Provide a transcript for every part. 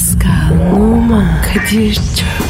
Pascal, Oman, Kadir çok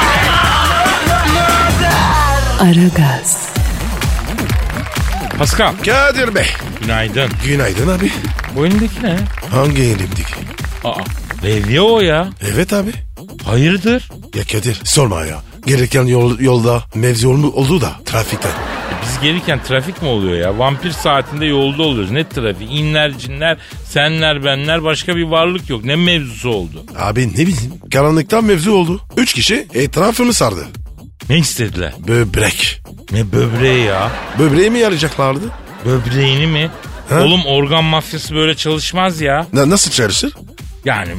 Aragaz, Pascal. Kadir Bey. Günaydın. Günaydın abi. Bu elindeki ne? Hangi elimdeki? Aa. Levye o ya. Evet abi. Hayırdır? Ya Kadir sorma ya. Gereken yol, yolda mevzi oldu, oldu da trafikten. E Biz gelirken trafik mi oluyor ya? Vampir saatinde yolda oluyoruz. Ne trafik? İnler, cinler, senler, benler başka bir varlık yok. Ne mevzusu oldu? Abi ne bileyim. Karanlıktan mevzu oldu. Üç kişi etrafımı sardı. Ne istediler? Böbrek. Ne böbreği ya? Böbreği mi yarayacaklardı? Böbreğini mi? Ha? Oğlum organ mafyası böyle çalışmaz ya. Na- nasıl çalışır? Yani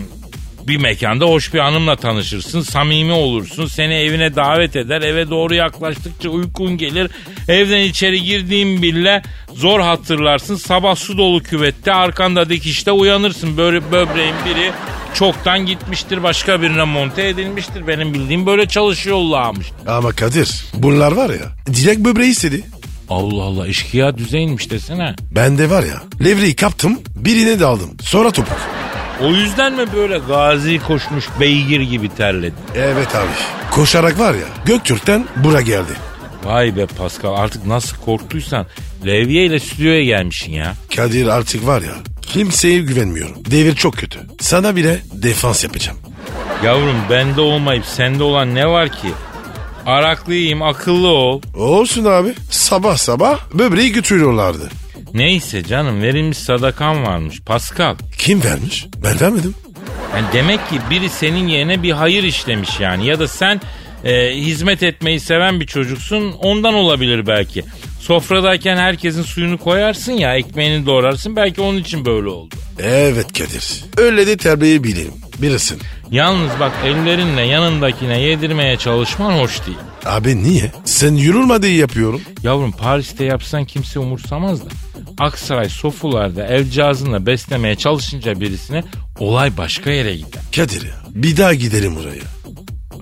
bir mekanda hoş bir hanımla tanışırsın, samimi olursun, seni evine davet eder, eve doğru yaklaştıkça uykun gelir, evden içeri girdiğin bile zor hatırlarsın, sabah su dolu küvette arkanda dikişte uyanırsın, böyle böbreğin biri çoktan gitmiştir, başka birine monte edilmiştir, benim bildiğim böyle çalışıyorlarmış. Ama Kadir bunlar var ya direkt böbreği istedi. Allah Allah işkiya düzeyinmiş desene. Ben de var ya levreyi kaptım birine daldım sonra topuk. O yüzden mi böyle gazi koşmuş beygir gibi terledin? Evet abi. Koşarak var ya Göktürk'ten bura geldi. Vay be Pascal artık nasıl korktuysan Levye ile stüdyoya gelmişsin ya. Kadir artık var ya kimseye güvenmiyorum. Devir çok kötü. Sana bile defans yapacağım. Yavrum bende olmayıp sende olan ne var ki? Araklıyım akıllı ol. Olsun abi. Sabah sabah böbreği götürüyorlardı. Neyse canım verilmiş sadakan varmış Pascal. Kim vermiş? Ben vermedim. Yani demek ki biri senin yerine bir hayır işlemiş yani. Ya da sen e, hizmet etmeyi seven bir çocuksun ondan olabilir belki. Sofradayken herkesin suyunu koyarsın ya ekmeğini doğrarsın belki onun için böyle oldu. Evet Kadir. Öyle de terbiyeyi bilirim. Bilirsin. Yalnız bak ellerinle yanındakine yedirmeye çalışman hoş değil. Abi niye? Sen yorulma diye yapıyorum. Yavrum Paris'te yapsan kimse umursamaz da. Aksaray sofularda evcazınla beslemeye çalışınca birisine olay başka yere gider. Kadir ya bir daha gidelim oraya.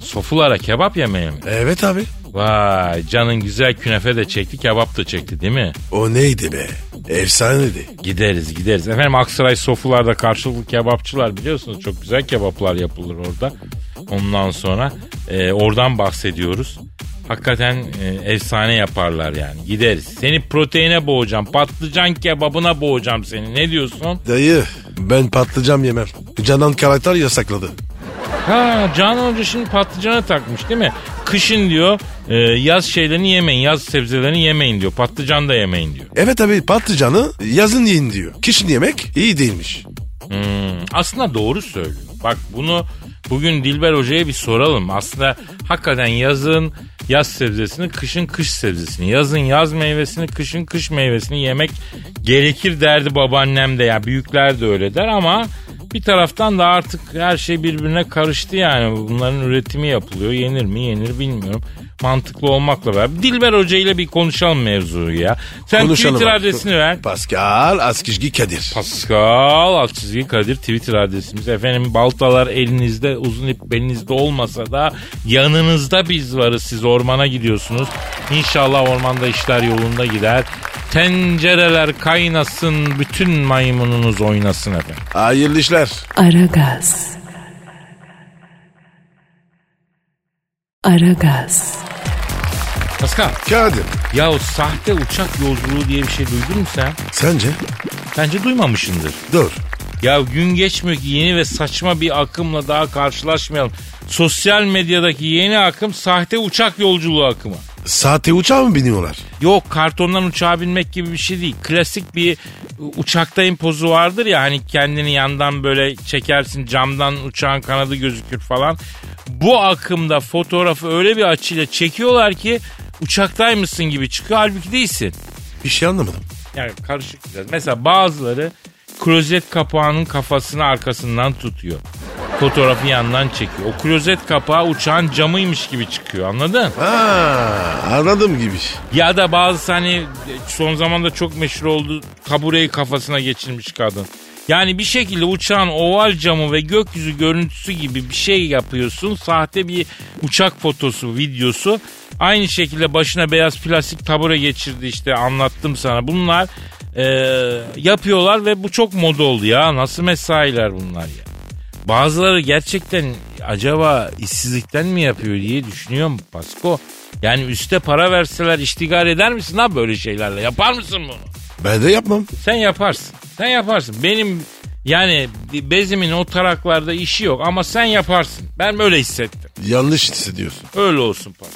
Sofulara kebap yemeye mi? Evet abi. Vay canın güzel künefe de çekti kebap da çekti değil mi? O neydi be? Efsaneydi. Gideriz gideriz. Efendim Aksaray sofularda karşılıklı kebapçılar biliyorsunuz çok güzel kebaplar yapılır orada. Ondan sonra e, oradan bahsediyoruz. Hakikaten e, efsane yaparlar yani. Gideriz. Seni proteine boğacağım. Patlıcan kebabına boğacağım seni. Ne diyorsun? Dayı ben patlıcan yemem. Canan karakter yasakladı. Ha Can Hoca şimdi patlıcana takmış değil mi? Kışın diyor e, yaz şeylerini yemeyin. Yaz sebzelerini yemeyin diyor. Patlıcan da yemeyin diyor. Evet abi patlıcanı yazın yiyin diyor. Kışın yemek iyi değilmiş. Hmm, aslında doğru söylüyor. Bak bunu bugün Dilber Hoca'ya bir soralım. Aslında hakikaten yazın yaz sebzesini, kışın kış sebzesini, yazın yaz meyvesini, kışın kış meyvesini yemek gerekir derdi babaannem de. Ya büyükler de öyle der ama bir taraftan da artık her şey birbirine karıştı yani. Bunların üretimi yapılıyor. Yenir mi yenir bilmiyorum. Mantıklı olmakla beraber. Dilber Hoca ile bir konuşalım mevzuyu ya. Sen Konuşalım Twitter abi. adresini ver. Pascal Askizgi Kadir. Pascal alt çizgi Kadir Twitter adresimiz. Efendim baltalar elinizde uzun ip belinizde olmasa da yanınızda biz varız. Siz ormana gidiyorsunuz. İnşallah ormanda işler yolunda gider. Tencereler kaynasın bütün maymununuz oynasın efendim. Hayırlı işler. Aragaz. Aragaz. Pascal Kadir. ya o sahte uçak yolculuğu diye bir şey duydun mu sen? Sence? Bence duymamışsındır. Dur. Ya gün geçmiyor ki yeni ve saçma bir akımla daha karşılaşmayalım. Sosyal medyadaki yeni akım sahte uçak yolculuğu akımı. Sahte uçağa mı biniyorlar? Yok kartondan uçağa binmek gibi bir şey değil. Klasik bir uçaktayım pozu vardır ya hani kendini yandan böyle çekersin camdan uçağın kanadı gözükür falan. Bu akımda fotoğrafı öyle bir açıyla çekiyorlar ki uçaktaymışsın gibi çıkıyor halbuki değilsin. Bir şey anlamadım. Yani karışık biraz. Mesela bazıları klozet kapağının kafasını arkasından tutuyor. Fotoğrafı yandan çekiyor. O klozet kapağı uçağın camıymış gibi çıkıyor anladın? Ha, anladım gibi. Ya da bazı hani son zamanda çok meşhur oldu tabureyi kafasına geçirmiş kadın. Yani bir şekilde uçağın oval camı ve gökyüzü görüntüsü gibi bir şey yapıyorsun. Sahte bir uçak fotosu, videosu. Aynı şekilde başına beyaz plastik tabure geçirdi işte anlattım sana. Bunlar e, yapıyorlar ve bu çok moda oldu ya. Nasıl mesailer bunlar ya. Bazıları gerçekten acaba işsizlikten mi yapıyor diye düşünüyorum Pasko. Yani üste para verseler iştigal eder misin ha böyle şeylerle? Yapar mısın bunu? Ben de yapmam. Sen yaparsın. Sen yaparsın. Benim yani bezimin o taraklarda işi yok ama sen yaparsın. Ben böyle hissettim. Yanlış hissediyorsun. Öyle olsun Pasko.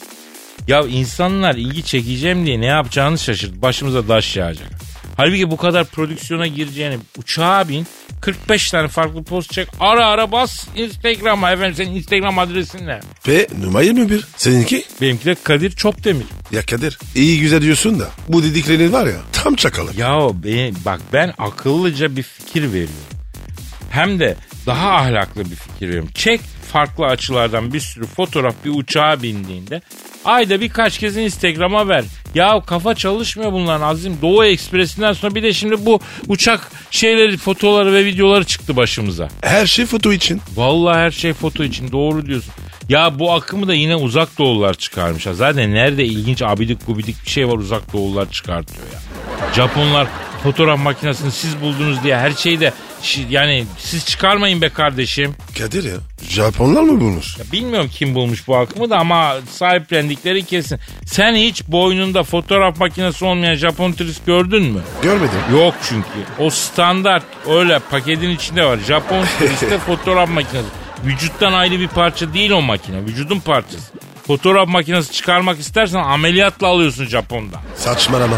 Ya insanlar ilgi çekeceğim diye ne yapacağını şaşırdı. Başımıza daş yağacak. Halbuki bu kadar prodüksiyona gireceğini uçağa bin 45 tane farklı post çek ara ara bas Instagram'a efendim senin Instagram adresin ne? Ve numara 21. Seninki? Benimki de Kadir Çopdemir. Ya Kadir iyi güzel diyorsun da bu dediklerin var ya tam çakalı. Ya ben, bak ben akıllıca bir fikir veriyorum. Hem de daha ahlaklı bir fikir veriyorum. Çek farklı açılardan bir sürü fotoğraf bir uçağa bindiğinde ayda birkaç kez Instagram'a ver. Ya kafa çalışmıyor bunların azim. Doğu Ekspresi'nden sonra bir de şimdi bu uçak şeyleri, fotoları ve videoları çıktı başımıza. Her şey foto için. Vallahi her şey foto için doğru diyorsun. Ya bu akımı da yine uzak doğulular çıkarmış. ha. Zaten nerede ilginç abidik gubidik bir şey var uzak doğulular çıkartıyor ya. Japonlar fotoğraf makinesini siz buldunuz diye her şeyi de yani siz çıkarmayın be kardeşim. Kadir ya Japonlar mı bulmuş? Ya bilmiyorum kim bulmuş bu akımı da ama sahiplendikleri kesin. Sen hiç boynunda fotoğraf makinesi olmayan Japon turist gördün mü? Görmedim. Yok çünkü. O standart öyle paketin içinde var. Japon turiste fotoğraf makinesi. Vücuttan ayrı bir parça değil o makine. Vücudun parçası. Fotoğraf makinesi çıkarmak istersen ameliyatla alıyorsun Japon'da. Saçmalama.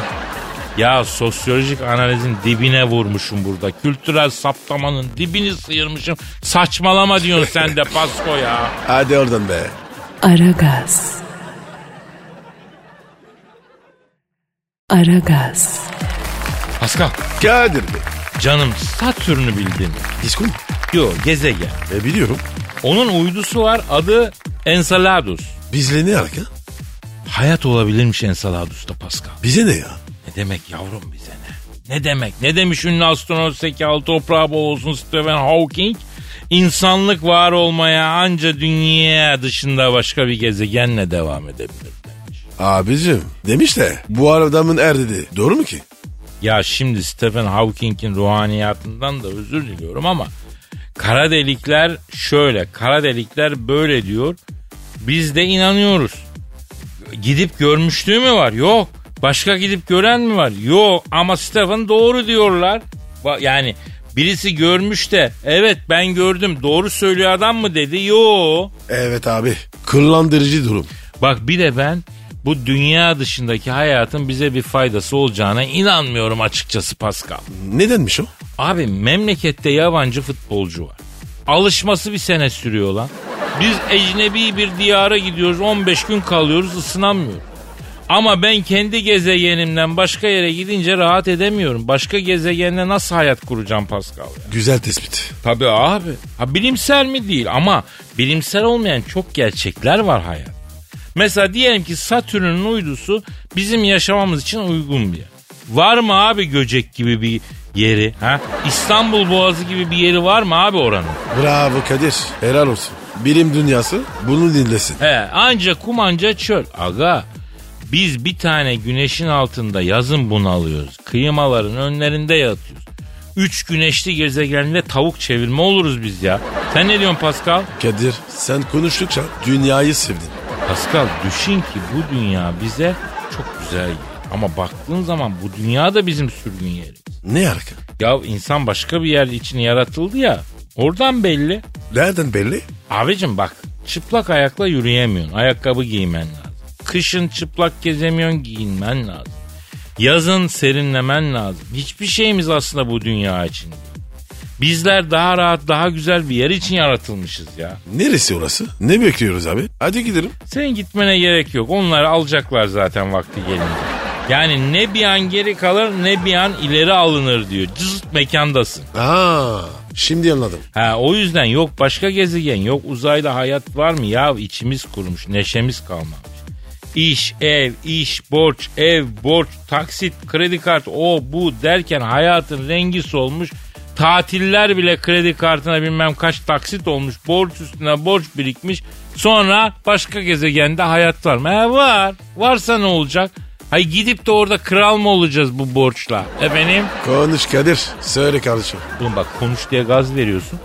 Ya sosyolojik analizin dibine vurmuşum burada. Kültürel saptamanın dibini sıyırmışım. Saçmalama diyorsun sen de Pasko ya. Hadi oradan be. Aragaz. Aragaz. Pascal Kadir be. canım Satürn'ü bildin. Disko mu? Yok gezegen. E biliyorum. Onun uydusu var adı Enceladus. Bizle ne alaka? Hayat olabilirmiş Enceladus'ta Pascal. Bize ne ya? Ne demek yavrum bize ne? Ne demek? Ne demiş ünlü astronot Zekalı toprağı bol olsun Stephen Hawking? İnsanlık var olmaya anca dünya dışında başka bir gezegenle devam edebilir demiş. Abicim demiş de bu adamın er dedi. Doğru mu ki? Ya şimdi Stephen Hawking'in ruhaniyatından da özür diliyorum ama kara delikler şöyle, kara delikler böyle diyor. Biz de inanıyoruz. Gidip görmüşlüğü mü var? Yok. Başka gidip gören mi var? Yok. Ama Stephen doğru diyorlar. Yani birisi görmüş de evet ben gördüm doğru söylüyor adam mı dedi? Yok. Evet abi. Kullandırıcı durum. Bak bir de ben bu dünya dışındaki hayatın bize bir faydası olacağına inanmıyorum açıkçası Pascal. Nedenmiş o? Abi memlekette yabancı futbolcu var. Alışması bir sene sürüyor lan. Biz ecnebi bir diyara gidiyoruz 15 gün kalıyoruz ısınamıyoruz. Ama ben kendi gezegenimden başka yere gidince rahat edemiyorum. Başka gezegende nasıl hayat kuracağım Pascal ya? Güzel tespit. Tabii abi. Ha, bilimsel mi değil ama bilimsel olmayan çok gerçekler var hayat. Mesela diyelim ki Satürn'ün uydusu bizim yaşamamız için uygun bir yer. Var mı abi Göcek gibi bir yeri? Ha? İstanbul Boğazı gibi bir yeri var mı abi oranın? Bravo Kadir. Helal olsun. Bilim dünyası bunu dinlesin. He, anca kum anca çöl. Aga biz bir tane güneşin altında yazın bunalıyoruz. Kıymaların önlerinde yatıyoruz. Üç güneşli gezegenle tavuk çevirme oluruz biz ya. Sen ne diyorsun Pascal? Kadir sen konuştukça dünyayı sevdin. Pascal düşün ki bu dünya bize çok güzel geliyor. Ama baktığın zaman bu dünya da bizim sürgün yerimiz. Ne alaka? Ya insan başka bir yer için yaratıldı ya. Oradan belli. Nereden belli? Abicim bak çıplak ayakla yürüyemiyorsun. Ayakkabı giymen lazım. Kışın çıplak gezemiyorsun giyinmen lazım. Yazın serinlemen lazım. Hiçbir şeyimiz aslında bu dünya için değil. Bizler daha rahat, daha güzel bir yer için yaratılmışız ya. Neresi orası? Ne bekliyoruz abi? Hadi gidelim. Senin gitmene gerek yok. Onları alacaklar zaten vakti gelince. Yani ne bir an geri kalır ne bir an ileri alınır diyor. Cızıt mekandasın. Aa, Şimdi anladım. Ha o yüzden yok başka gezegen yok uzayda hayat var mı ya içimiz kurumuş neşemiz kalmamış. İş, ev, iş, borç, ev, borç, taksit, kredi kart, o bu derken hayatın rengi solmuş. Tatiller bile kredi kartına bilmem kaç taksit olmuş. Borç üstüne borç birikmiş. Sonra başka gezegende hayat var mı? He var. Varsa ne olacak? Hay gidip de orada kral mı olacağız bu borçla? Efendim? Konuş Kadir. Söyle kardeşim. Oğlum bak konuş diye gaz veriyorsun.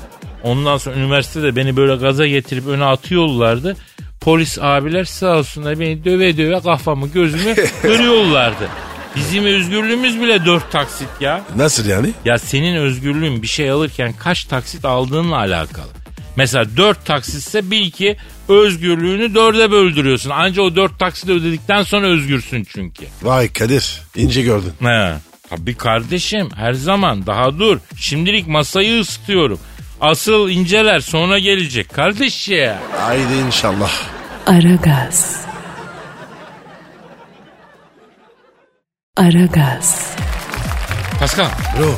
Ondan sonra üniversitede beni böyle gaza getirip öne atıyorlardı. Polis abiler sağ olsunlar beni döve döve kafamı gözümü kırıyorlardı. Bizim özgürlüğümüz bile dört taksit ya. Nasıl yani? Ya senin özgürlüğün bir şey alırken kaç taksit aldığınla alakalı. Mesela dört taksitse bil ki özgürlüğünü dörde böldürüyorsun. Anca o dört taksit ödedikten sonra özgürsün çünkü. Vay Kadir. ince gördün. He. Tabii kardeşim her zaman daha dur. Şimdilik masayı ısıtıyorum. Asıl inceler sonra gelecek kardeş ya. Haydi inşallah. Aragaz. Aragaz. Pascal Bro.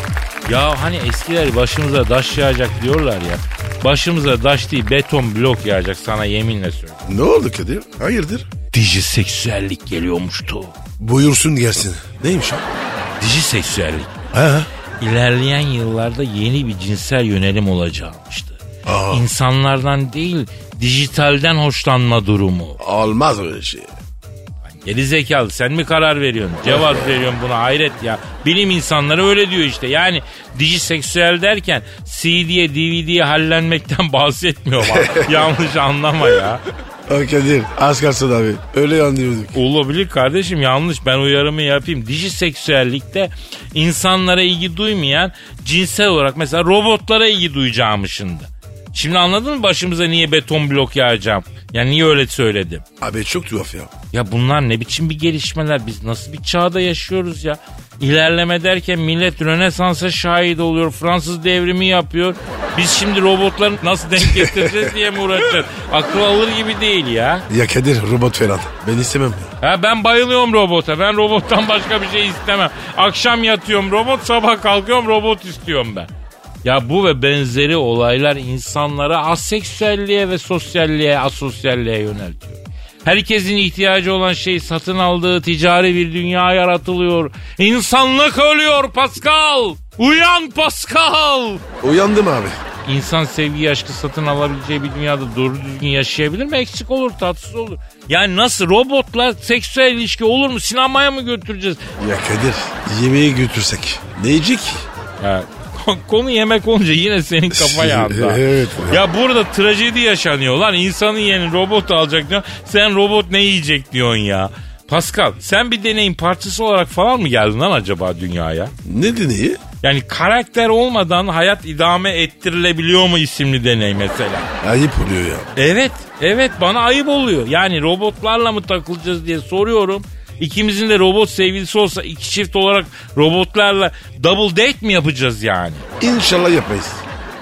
ya hani eskiler başımıza taş yağacak diyorlar ya. Başımıza taş değil beton blok yağacak sana yeminle söylüyorum. Ne oldu Kadir? Hayırdır? Dijiseksüellik geliyormuştu. Buyursun gelsin. Neymiş o? Dijiseksüellik. Ha? İlerleyen yıllarda yeni bir cinsel yönelim olacakmıştı. Aa. İnsanlardan değil dijitalden hoşlanma durumu. Olmaz öyle şey. Geri zekalı sen mi karar veriyorsun? Cevap veriyorsun buna hayret ya. Bilim insanları öyle diyor işte. Yani dijiseksüel derken CD'ye DVD'ye hallenmekten bahsetmiyorum. abi. Yanlış anlama ya. O Kadir az kalsın abi. Öyle anlıyorduk. Olabilir kardeşim yanlış ben uyarımı yapayım. Dijiseksüellikte insanlara ilgi duymayan cinsel olarak mesela robotlara ilgi duyacağımışındı. Şimdi anladın mı başımıza niye beton blok yağacağım? Yani niye öyle söyledim? Abi çok tuhaf ya. Ya bunlar ne biçim bir gelişmeler? Biz nasıl bir çağda yaşıyoruz ya? İlerleme derken millet Rönesans'a şahit oluyor. Fransız devrimi yapıyor. Biz şimdi robotları nasıl denk getireceğiz diye mi uğraşacağız? Akıl alır gibi değil ya. Ya Kadir robot falan. Ben istemem ya. Ha ben bayılıyorum robota. Ben robottan başka bir şey istemem. Akşam yatıyorum robot, sabah kalkıyorum robot istiyorum ben. Ya bu ve benzeri olaylar insanları aseksüelliğe ve sosyalliğe, asosyalliğe yöneltiyor. Herkesin ihtiyacı olan şey satın aldığı ticari bir dünya yaratılıyor. İnsanlık ölüyor Pascal. Uyan Pascal. Uyandım abi. İnsan sevgi aşkı satın alabileceği bir dünyada doğru düzgün yaşayabilir mi? Eksik olur, tatsız olur. Yani nasıl robotla seksüel ilişki olur mu? Sinemaya mı götüreceğiz? Ya Kadir yemeği götürsek. Ne yiyecek? Ya, konu yemek olunca yine senin kafa yandı. Evet. Ya burada trajedi yaşanıyor lan. İnsanın yerini robot alacak diyor. Sen robot ne yiyecek diyorsun ya. Pascal sen bir deneyin parçası olarak falan mı geldin lan acaba dünyaya? Ne deneyi? Yani karakter olmadan hayat idame ettirilebiliyor mu isimli deney mesela. Ayıp oluyor ya. Evet, evet bana ayıp oluyor. Yani robotlarla mı takılacağız diye soruyorum. İkimizin de robot sevgilisi olsa iki çift olarak robotlarla double date mi yapacağız yani? İnşallah yapmayız.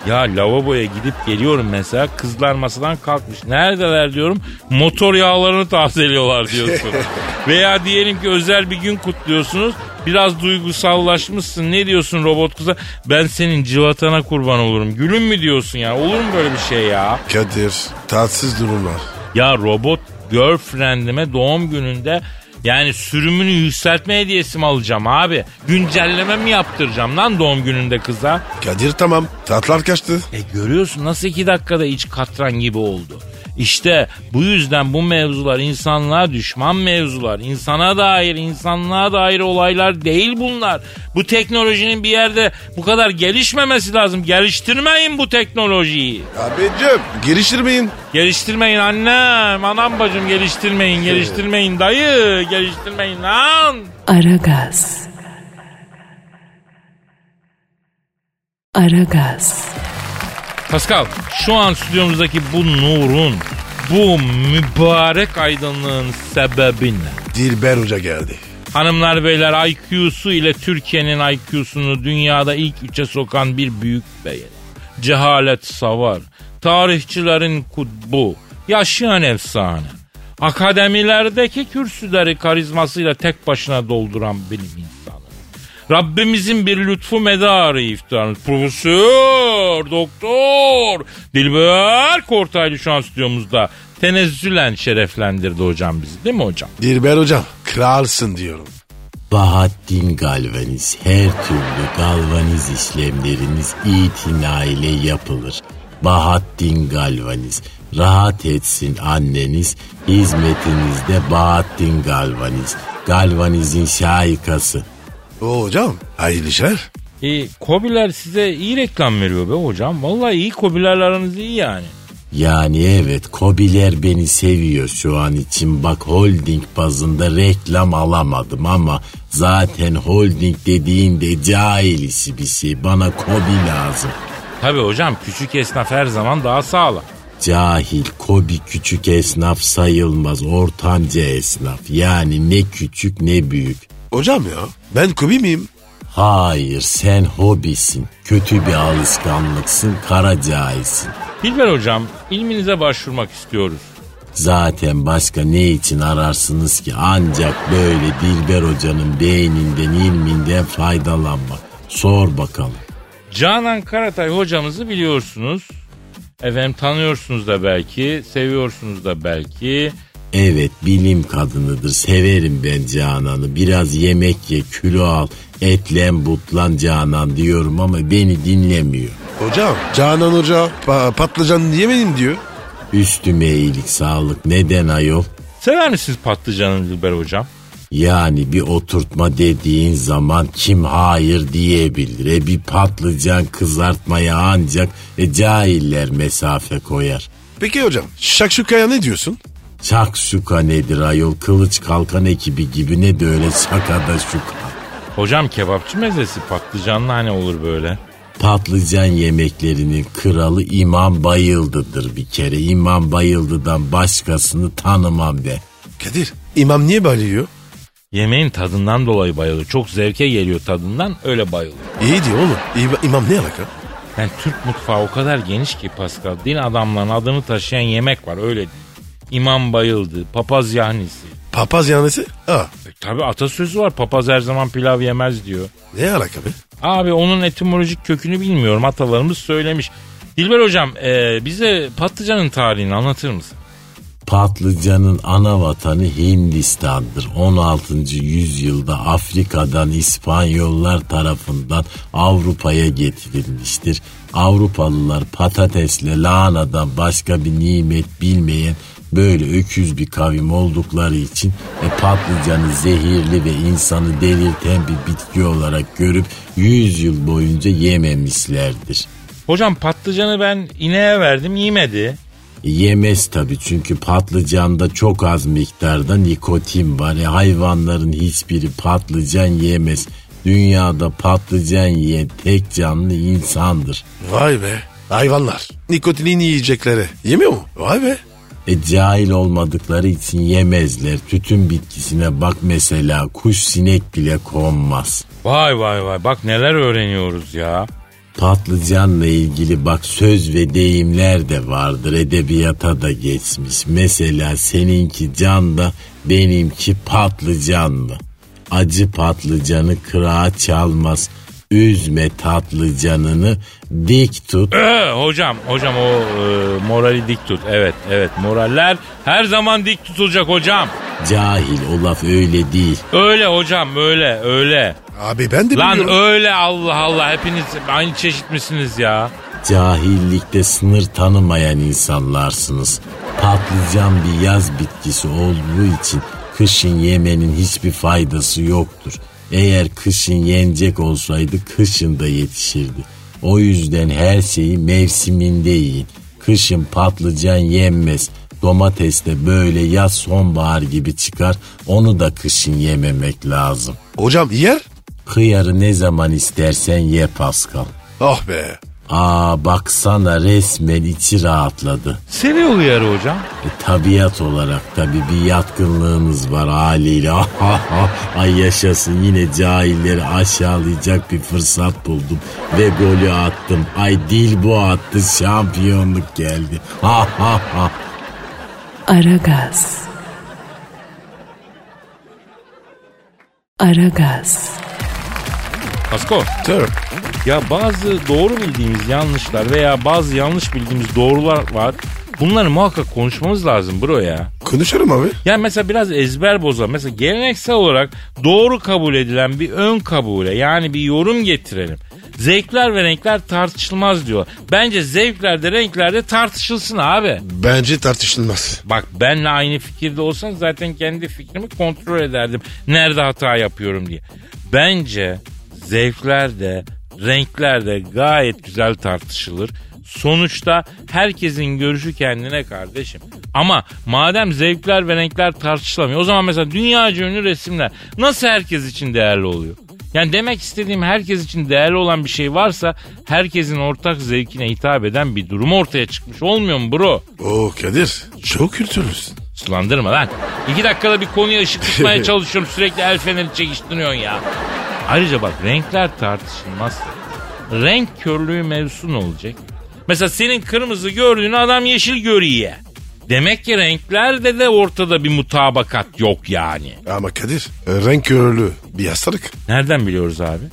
Ya lavaboya gidip geliyorum mesela kızlar masadan kalkmış. Neredeler diyorum motor yağlarını tazeliyorlar diyorsun. Veya diyelim ki özel bir gün kutluyorsunuz. Biraz duygusallaşmışsın. Ne diyorsun robot kıza? Ben senin civatana kurban olurum. Gülüm mü diyorsun ya? Olur mu böyle bir şey ya? Kadir tatsız durumlar. Ya robot girlfriendime doğum gününde yani sürümünü yükseltme hediyesi mi alacağım abi? Güncelleme mi yaptıracağım lan doğum gününde kıza? Kadir tamam tatlar kaçtı. E görüyorsun nasıl iki dakikada iç katran gibi oldu. İşte bu yüzden bu mevzular insanlığa düşman mevzular. İnsana dair, insanlığa dair olaylar değil bunlar. Bu teknolojinin bir yerde bu kadar gelişmemesi lazım. Geliştirmeyin bu teknolojiyi. Abicim geliştirmeyin. Geliştirmeyin annem, anam bacım geliştirmeyin, geliştirmeyin dayı, geliştirmeyin lan. Aragaz. Aragaz. Pascal, şu an stüdyomuzdaki bu nurun, bu mübarek aydınlığın sebebi ne? Dilber Hoca geldi. Hanımlar beyler IQ'su ile Türkiye'nin IQ'sunu dünyada ilk üçe sokan bir büyük bey. Cehalet savar. Tarihçilerin kutbu. Yaşayan efsane. Akademilerdeki kürsüleri karizmasıyla tek başına dolduran bilim insanı. Rabbimizin bir lütfu medarı iftarınız. Profesör, doktor, Dilber Kortaylı şu an stüdyomuzda tenezzülen şereflendirdi hocam bizi değil mi hocam? Dilber hocam kralsın diyorum. Bahattin Galvaniz her türlü galvaniz işlemleriniz itina ile yapılır. Bahattin Galvaniz rahat etsin anneniz hizmetinizde Bahattin Galvaniz. Galvaniz'in şahikası. O hocam hayırlı işler. E, Kobiler size iyi reklam veriyor be hocam. Vallahi iyi Kobilerle aranız iyi yani. Yani evet Kobiler beni seviyor şu an için. Bak holding bazında reklam alamadım ama zaten holding dediğinde cahil işi bir şey. Bana Kobi lazım. Tabii hocam küçük esnaf her zaman daha sağlam. Cahil, kobi küçük esnaf sayılmaz. Ortanca esnaf. Yani ne küçük ne büyük. Hocam ya ben kubi miyim? Hayır sen hobisin. Kötü bir alışkanlıksın. Kara cahilsin. Dilber hocam ilminize başvurmak istiyoruz. Zaten başka ne için ararsınız ki ancak böyle Dilber Hoca'nın beyninden ilminden faydalanmak. Sor bakalım. Canan Karatay hocamızı biliyorsunuz. Efendim tanıyorsunuz da belki, seviyorsunuz da belki. Evet bilim kadınıdır. Severim ben Canan'ı. Biraz yemek ye, kilo al. Etlen butlan Canan diyorum ama beni dinlemiyor. Hocam Canan Hoca pa- patlıcan yemedim diyor. Üstüme iyilik sağlık. Neden ayol? Sever misiniz patlıcanı Dilber hocam? Yani bir oturtma dediğin zaman kim hayır diyebilir. E bir patlıcan kızartmaya ancak e, cahiller mesafe koyar. Peki hocam şakşukaya ne diyorsun? Şakşuka nedir ayol? Kılıç kalkan ekibi gibi ne de öyle şakada şuka. Hocam kebapçı mezesi patlıcanlı hani olur böyle. Patlıcan yemeklerinin kralı İmam Bayıldı'dır bir kere. İmam Bayıldı'dan başkasını tanımam ben. Kadir imam niye bayılıyor? Yemeğin tadından dolayı bayılıyor. Çok zevke geliyor tadından öyle bayılıyor. İyi diyor oğlum. İ- imam ne alaka? Yani Türk mutfağı o kadar geniş ki Pascal. Din adamlarının adını taşıyan yemek var öyle değil. İmam bayıldı, papaz yahnisi. Papaz yanesi? Aa, E, tabi atasözü var papaz her zaman pilav yemez diyor. ne alaka be? Abi onun etimolojik kökünü bilmiyorum atalarımız söylemiş. Dilber hocam e, bize patlıcanın tarihini anlatır mısın? Patlıcanın ana vatanı Hindistan'dır. 16. yüzyılda Afrika'dan İspanyollar tarafından Avrupa'ya getirilmiştir. Avrupalılar patatesle lahanadan başka bir nimet bilmeyen böyle öküz bir kavim oldukları için e, patlıcanı zehirli ve insanı delirten bir bitki olarak görüp 100 yıl boyunca yememişlerdir. Hocam patlıcanı ben ineğe verdim yemedi. Yemez tabii çünkü patlıcanda çok az miktarda nikotin var. E, hayvanların hiçbiri patlıcan yemez. Dünyada patlıcan yiyen tek canlı insandır. Vay be. Hayvanlar. Nikotinin yiyecekleri. Yemiyor mu? Vay be. E cahil olmadıkları için yemezler. Tütün bitkisine bak mesela kuş sinek bile konmaz. Vay vay vay bak neler öğreniyoruz ya. Patlıcanla ilgili bak söz ve deyimler de vardır. Edebiyata da geçmiş. Mesela seninki can da benimki patlıcanlı. Acı patlıcanı kırağa çalmaz. Üzme tatlıcanını dik tut. Ee, hocam hocam o e, morali dik tut. Evet evet moraller her zaman dik tutulacak hocam. Cahil o laf öyle değil. Öyle hocam öyle öyle. Abi ben de Lan biliyorum. öyle Allah Allah hepiniz aynı çeşit misiniz ya? Cahillikte sınır tanımayan insanlarsınız. Patlıcan bir yaz bitkisi olduğu için kışın yemenin hiçbir faydası yoktur. Eğer kışın yenecek olsaydı kışın da yetişirdi. O yüzden her şeyi mevsiminde yiyin. Kışın patlıcan yenmez. Domates de böyle yaz sonbahar gibi çıkar. Onu da kışın yememek lazım. Hocam yer? Hıyarı ne zaman istersen ye Pascal. Oh be. Aa baksana resmen içi rahatladı. Seviyor uyarı hocam. E, tabiat olarak tabi bir yatkınlığınız var haliyle. Ay yaşasın yine cahilleri aşağılayacak bir fırsat buldum. Ve golü attım. Ay dil bu attı şampiyonluk geldi. Ha ha ha. Aragaz. Aragaz. Pasko Tabii. Ya bazı doğru bildiğimiz yanlışlar veya bazı yanlış bildiğimiz doğrular var. Bunları muhakkak konuşmamız lazım bro ya. Konuşalım abi. Yani mesela biraz ezber bozan. Mesela geleneksel olarak doğru kabul edilen bir ön kabule yani bir yorum getirelim. Zevkler ve renkler tartışılmaz diyor. Bence zevklerde renklerde tartışılsın abi. Bence tartışılmaz. Bak benle aynı fikirde olsan zaten kendi fikrimi kontrol ederdim. Nerede hata yapıyorum diye. Bence zevkler de renkler de gayet güzel tartışılır. Sonuçta herkesin görüşü kendine kardeşim. Ama madem zevkler ve renkler tartışılamıyor o zaman mesela dünyaca ünlü resimler nasıl herkes için değerli oluyor? Yani demek istediğim herkes için değerli olan bir şey varsa herkesin ortak zevkine hitap eden bir durum ortaya çıkmış olmuyor mu bro? Oo Kadir çok kültürlüsün. Sulandırma lan. İki dakikada bir konuya ışık tutmaya çalışıyorum. Sürekli el feneri çekiştiriyorsun ya. Ayrıca bak renkler tartışılmaz. Renk körlüğü mevzusu ne olacak? Mesela senin kırmızı gördüğün adam yeşil görüyor. Demek ki renklerde de ortada bir mutabakat yok yani. Ama Kadir renk körlüğü bir hastalık. Nereden biliyoruz abi?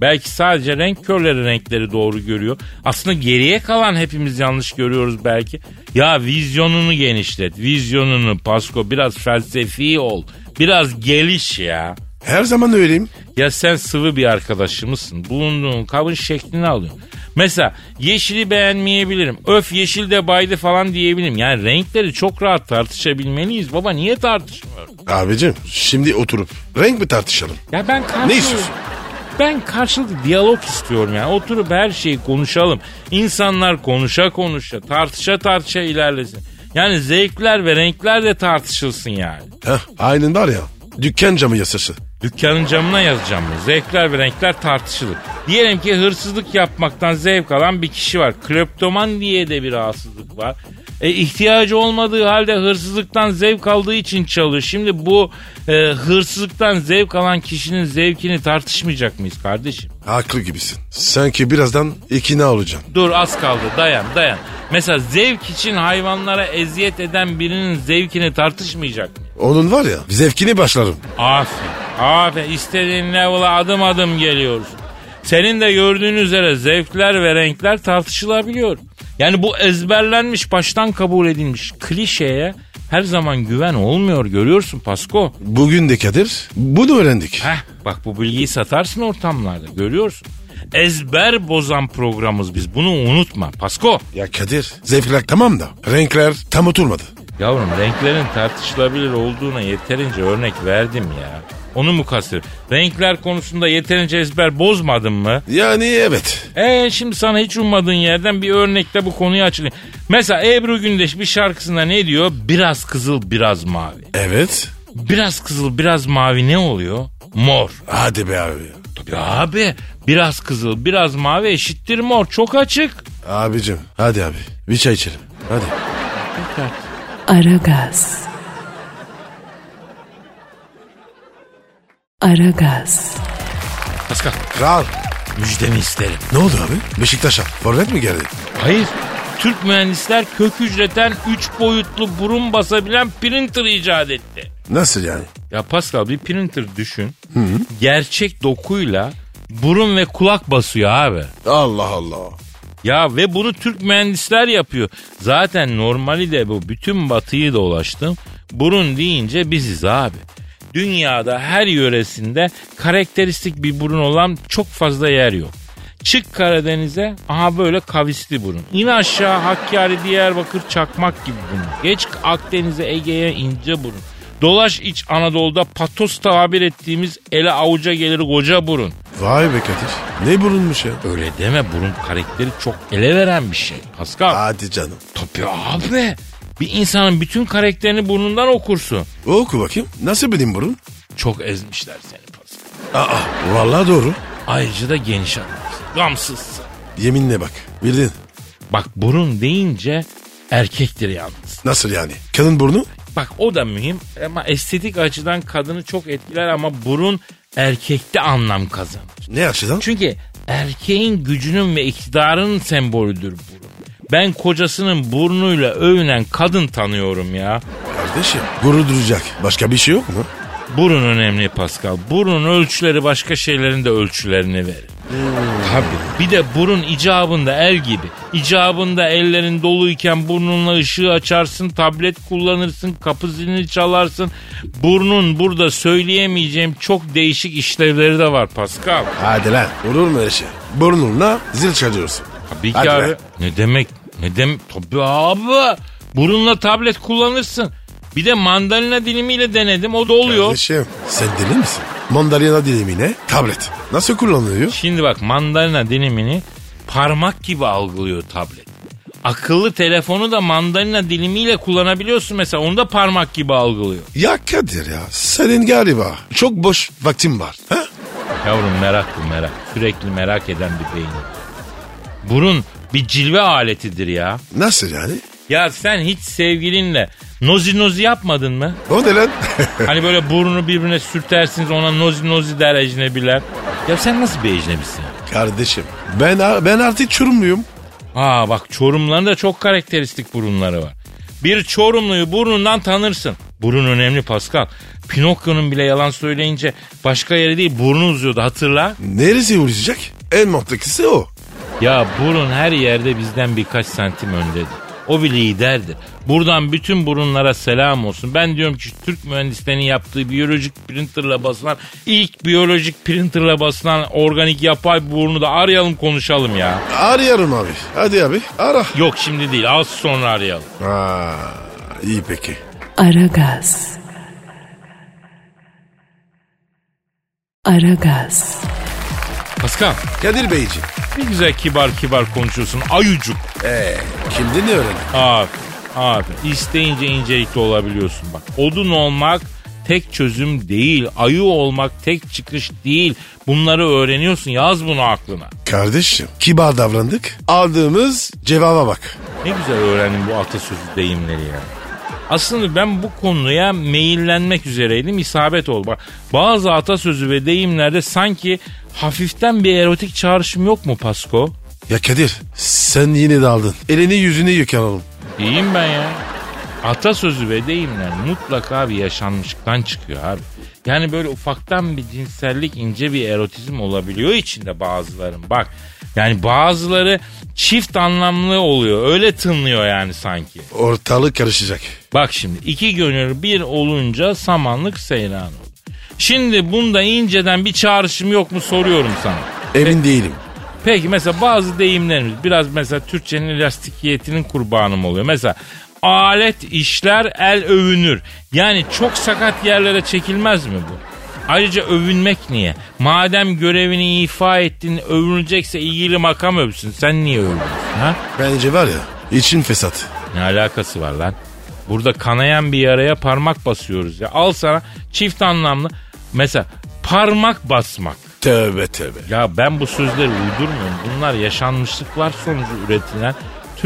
Belki sadece renk körleri renkleri doğru görüyor. Aslında geriye kalan hepimiz yanlış görüyoruz belki. Ya vizyonunu genişlet. Vizyonunu Pasko biraz felsefi ol. Biraz geliş ya. Her zaman öyleyim. Ya sen sıvı bir arkadaşımızsın. Bulunduğun kabın şeklini alıyorsun. Mesela yeşili beğenmeyebilirim. Öf yeşil de baydı falan diyebilirim. Yani renkleri çok rahat tartışabilmeliyiz. Baba niye tartışmıyoruz? Abicim şimdi oturup renk mi tartışalım? Ya ben karşılıklı... Ne istiyorsun? Ben karşılıklı diyalog istiyorum yani. Oturup her şeyi konuşalım. İnsanlar konuşa konuşa, tartışa tartışa ilerlesin. Yani zevkler ve renkler de tartışılsın yani. Heh, aynen var ya dükkan camı yasası. Dükkanın camına yazacağım bunu. Zevkler ve renkler tartışılır. Diyelim ki hırsızlık yapmaktan zevk alan bir kişi var. Kleptoman diye de bir rahatsızlık var. E, ihtiyacı olmadığı halde hırsızlıktan zevk aldığı için çalıyor. Şimdi bu e, hırsızlıktan zevk alan kişinin zevkini tartışmayacak mıyız kardeşim? Haklı gibisin. Sanki birazdan ikna olacaksın. Dur az kaldı dayan dayan. Mesela zevk için hayvanlara eziyet eden birinin zevkini tartışmayacak mı? Onun var ya zevkini başlarım. Aferin. Aferin. İstediğin level'a adım adım geliyoruz. Senin de gördüğün üzere zevkler ve renkler tartışılabiliyor. Yani bu ezberlenmiş, baştan kabul edilmiş klişeye her zaman güven olmuyor görüyorsun Pasko. Bugün de Kadir bunu öğrendik. Heh bak bu bilgiyi satarsın ortamlarda görüyorsun. Ezber bozan programımız biz bunu unutma Pasko. Ya Kadir zevkler tamam da renkler tam oturmadı. Yavrum renklerin tartışılabilir olduğuna yeterince örnek verdim ya. Onu mu kastediyorum? Renkler konusunda yeterince ezber bozmadın mı? Yani evet. Ee şimdi sana hiç ummadığın yerden bir örnekle bu konuyu açıklayayım. Mesela Ebru Gündeş bir şarkısında ne diyor? Biraz kızıl biraz mavi. Evet. Biraz kızıl biraz mavi ne oluyor? Mor. Hadi be abi. Tabii abi biraz kızıl biraz mavi eşittir mor çok açık. Abicim hadi abi bir çay içelim. Hadi. Aragaz. Aragaz. Pascal Kral. müjdemi isterim. Ne oldu abi? Beşiktaş'a forvet mi geldi? Hayır. Türk mühendisler kök hücreten 3 boyutlu burun basabilen printer icat etti. Nasıl yani? Ya Pascal bir printer düşün. Gerçek dokuyla burun ve kulak basıyor abi. Allah Allah. Ya ve bunu Türk mühendisler yapıyor. Zaten normali de bu. Bütün batıyı dolaştım. Burun deyince biziz abi. Dünyada her yöresinde karakteristik bir burun olan çok fazla yer yok. Çık Karadeniz'e aha böyle kavisli burun. İn aşağı Hakkari, Diyarbakır, Çakmak gibi burun. Geç Akdeniz'e, Ege'ye ince burun. Dolaş iç Anadolu'da patos tabir ettiğimiz ele avuca gelir koca burun. Vay be Kadir. Ne bulunmuş ya? Öyle deme burun karakteri çok ele veren bir şey. Pascal. Hadi canım. Tabii abi. Bir insanın bütün karakterini burnundan okursun. Oku bakayım. Nasıl benim burun? Çok ezmişler seni Pascal. Aa vallahi doğru. Ayrıca da geniş anlarsın. Gamsızsın. Yeminle bak. Bildin. Bak burun deyince erkektir yalnız. Nasıl yani? Kadın burnu? Bak o da mühim ama estetik açıdan kadını çok etkiler ama burun erkekte anlam kazanır. Ne açıdan? Çünkü erkeğin gücünün ve iktidarının sembolüdür burun. Ben kocasının burnuyla övünen kadın tanıyorum ya. Kardeşim gurur duyacak. Başka bir şey yok mu? Burun önemli Pascal. Burun ölçüleri başka şeylerin de ölçülerini verir. Tabii. Bir de burun icabında el gibi. İcabında ellerin doluyken burnunla ışığı açarsın, tablet kullanırsın, kapı zilini çalarsın. Burnun burada söyleyemeyeceğim çok değişik işlevleri de var Pascal. Hadi lan olur mu öyle şey? Burnunla zil çalıyorsun. Tabii ki Hadi abi. be. Ne demek? Ne demek? Tabii abi. Burunla tablet kullanırsın. Bir de mandalina dilimiyle denedim. O da oluyor. Kardeşim sen deli misin? Mandalina dilimine tablet. Nasıl kullanılıyor? Şimdi bak mandalina dilimini parmak gibi algılıyor tablet. Akıllı telefonu da mandalina dilimiyle kullanabiliyorsun mesela. Onu da parmak gibi algılıyor. Ya Kadir ya senin galiba çok boş vaktin var. Ha? Yavrum merak bu merak. Sürekli merak eden bir beynin. Burun bir cilve aletidir ya. Nasıl yani? Ya sen hiç sevgilinle nozi nozi yapmadın mı? O ne lan? Hani böyle burnunu birbirine sürtersiniz ona nozi nozi der ecnebiler. Ya sen nasıl bir ecnebisin? Kardeşim ben ben artık çorumluyum. Aa bak Çorumların da çok karakteristik burunları var. Bir Çorumluyu burnundan tanırsın. Burun önemli Pascal. Pinokyo'nun bile yalan söyleyince başka yere değil burnu uzuyordu hatırla. Neresi uğraşacak? En mantıklısı o. Ya burun her yerde bizden birkaç santim öndedir. O bir liderdir. Buradan bütün burunlara selam olsun. Ben diyorum ki Türk mühendislerinin yaptığı biyolojik printerla basılan ilk biyolojik printerla basılan organik yapay burnu da arayalım konuşalım ya. Arıyorum abi. Hadi abi ara. Yok şimdi değil az sonra arayalım. Aa, iyi peki. Aragaz. Aragaz. Pascal Kadir Beyciğim. Ne güzel kibar kibar konuşuyorsun ayucuk. Ee, kimde ne öğrendin? Abi abi isteyince incelikli olabiliyorsun bak. Odun olmak tek çözüm değil. Ayı olmak tek çıkış değil. Bunları öğreniyorsun yaz bunu aklına. Kardeşim kibar davrandık. Aldığımız cevaba bak. Ne güzel öğrendim bu atasözü deyimleri ya. Aslında ben bu konuya meyillenmek üzereydim. isabet oldu. Bak, bazı atasözü ve deyimlerde sanki hafiften bir erotik çağrışım yok mu Pasko? Ya Kadir sen yine daldın. Elini yüzünü yıkanalım. İyiyim ben ya. Atasözü ve deyimler mutlaka bir yaşanmışlıktan çıkıyor abi. Yani böyle ufaktan bir cinsellik ince bir erotizm olabiliyor içinde bazıların. Bak yani bazıları çift anlamlı oluyor. Öyle tınlıyor yani sanki. Ortalık karışacak. Bak şimdi iki gönül bir olunca samanlık seyran olur. Şimdi bunda inceden bir çağrışım yok mu soruyorum sana. Emin değilim. Peki mesela bazı deyimlerimiz biraz mesela Türkçenin elastikiyetinin kurbanı mı oluyor? Mesela alet işler el övünür. Yani çok sakat yerlere çekilmez mi bu? Ayrıca övünmek niye? Madem görevini ifa ettin övünecekse ilgili makam övsün. Sen niye övüyorsun ha? Bence var ya için fesat. Ne alakası var lan? Burada kanayan bir yaraya parmak basıyoruz ya. Al sana çift anlamlı. Mesela parmak basmak. Tövbe tövbe. Ya ben bu sözleri uydurmuyorum. Bunlar yaşanmışlıklar sonucu üretilen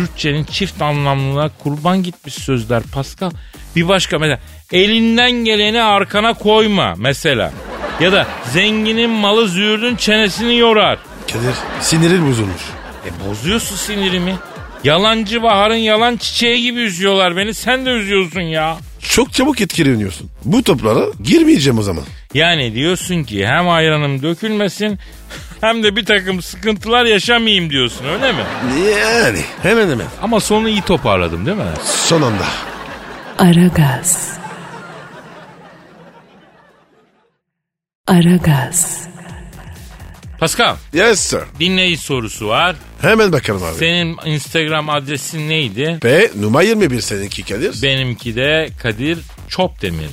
Türkçenin çift anlamlılığına kurban gitmiş sözler Pascal. Bir başka mesela elinden geleni arkana koyma mesela. Ya da zenginin malı züğürdün çenesini yorar. Kadir sinirin bozulmuş. E bozuyorsun sinirimi. Yalancı baharın yalan çiçeği gibi üzüyorlar beni. Sen de üzüyorsun ya. Çok çabuk etkileniyorsun. Bu toplara girmeyeceğim o zaman. Yani diyorsun ki hem ayranım dökülmesin hem de bir takım sıkıntılar yaşamayayım diyorsun öyle mi? Yani hemen hemen. Ama sonu iyi toparladım değil mi? Son anda. Aragaz. Aragaz. Pascal Yes sir. dinleyici sorusu var. Hemen bakalım abi. Senin Instagram adresin neydi? Ve numara 21 seninki Kadir. Benimki de Kadir Çopdemir.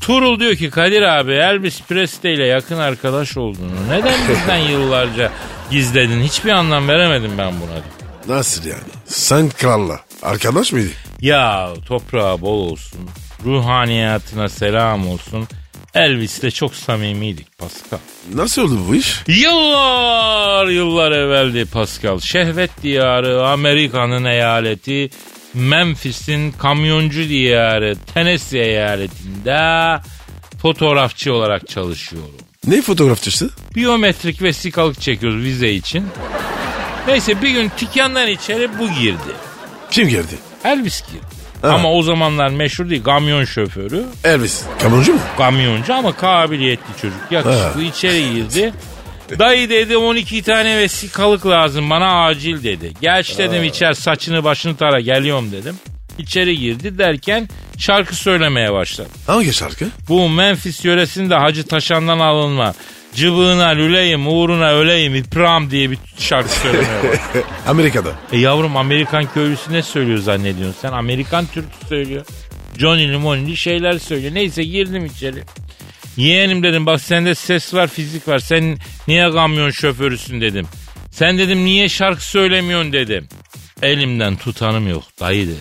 Turul diyor ki Kadir abi Elvis Presley ile yakın arkadaş olduğunu neden bizden yıllarca gizledin? Hiçbir anlam veremedim ben buna. Nasıl yani? Sen kralla. Arkadaş mıydı? Ya toprağı bol olsun. Ruhaniyatına selam olsun. Elvis'le çok samimiydik Pascal. Nasıl oldu bu iş? Yıllar yıllar evveldi Pascal. Şehvet diyarı Amerika'nın eyaleti Memphis'in kamyoncu diyarı Tennessee eyaletinde fotoğrafçı olarak çalışıyorum. Ne fotoğrafçısı? Biyometrik vesikalık çekiyoruz vize için. Neyse bir gün dükkandan içeri bu girdi. Kim geldi? Elvis girdi. Ama o zamanlar meşhur değil kamyon şoförü. Elvis. Kamyoncu mu? Kamyoncu ama kabiliyetli çocuk. Yakışıklı içeri girdi. Dayı dedi 12 tane vesikalık lazım bana acil dedi. Geç dedim içer saçını başını tara geliyorum dedim. İçeri girdi derken şarkı söylemeye başladı. Hangi şarkı? Bu Memphis yöresinde Hacı Taşan'dan alınma. Cıbığına lüleyim uğruna öleyim ipram diye bir şarkı başladı. Amerika'da. E yavrum Amerikan köylüsü ne söylüyor zannediyorsun sen? Amerikan türkü söylüyor. Johnny Limonli şeyler söylüyor. Neyse girdim içeri. Yeğenim dedim bak sende ses var fizik var. Sen niye kamyon şoförüsün dedim. Sen dedim niye şarkı söylemiyorsun dedim. Elimden tutanım yok dayı dedi.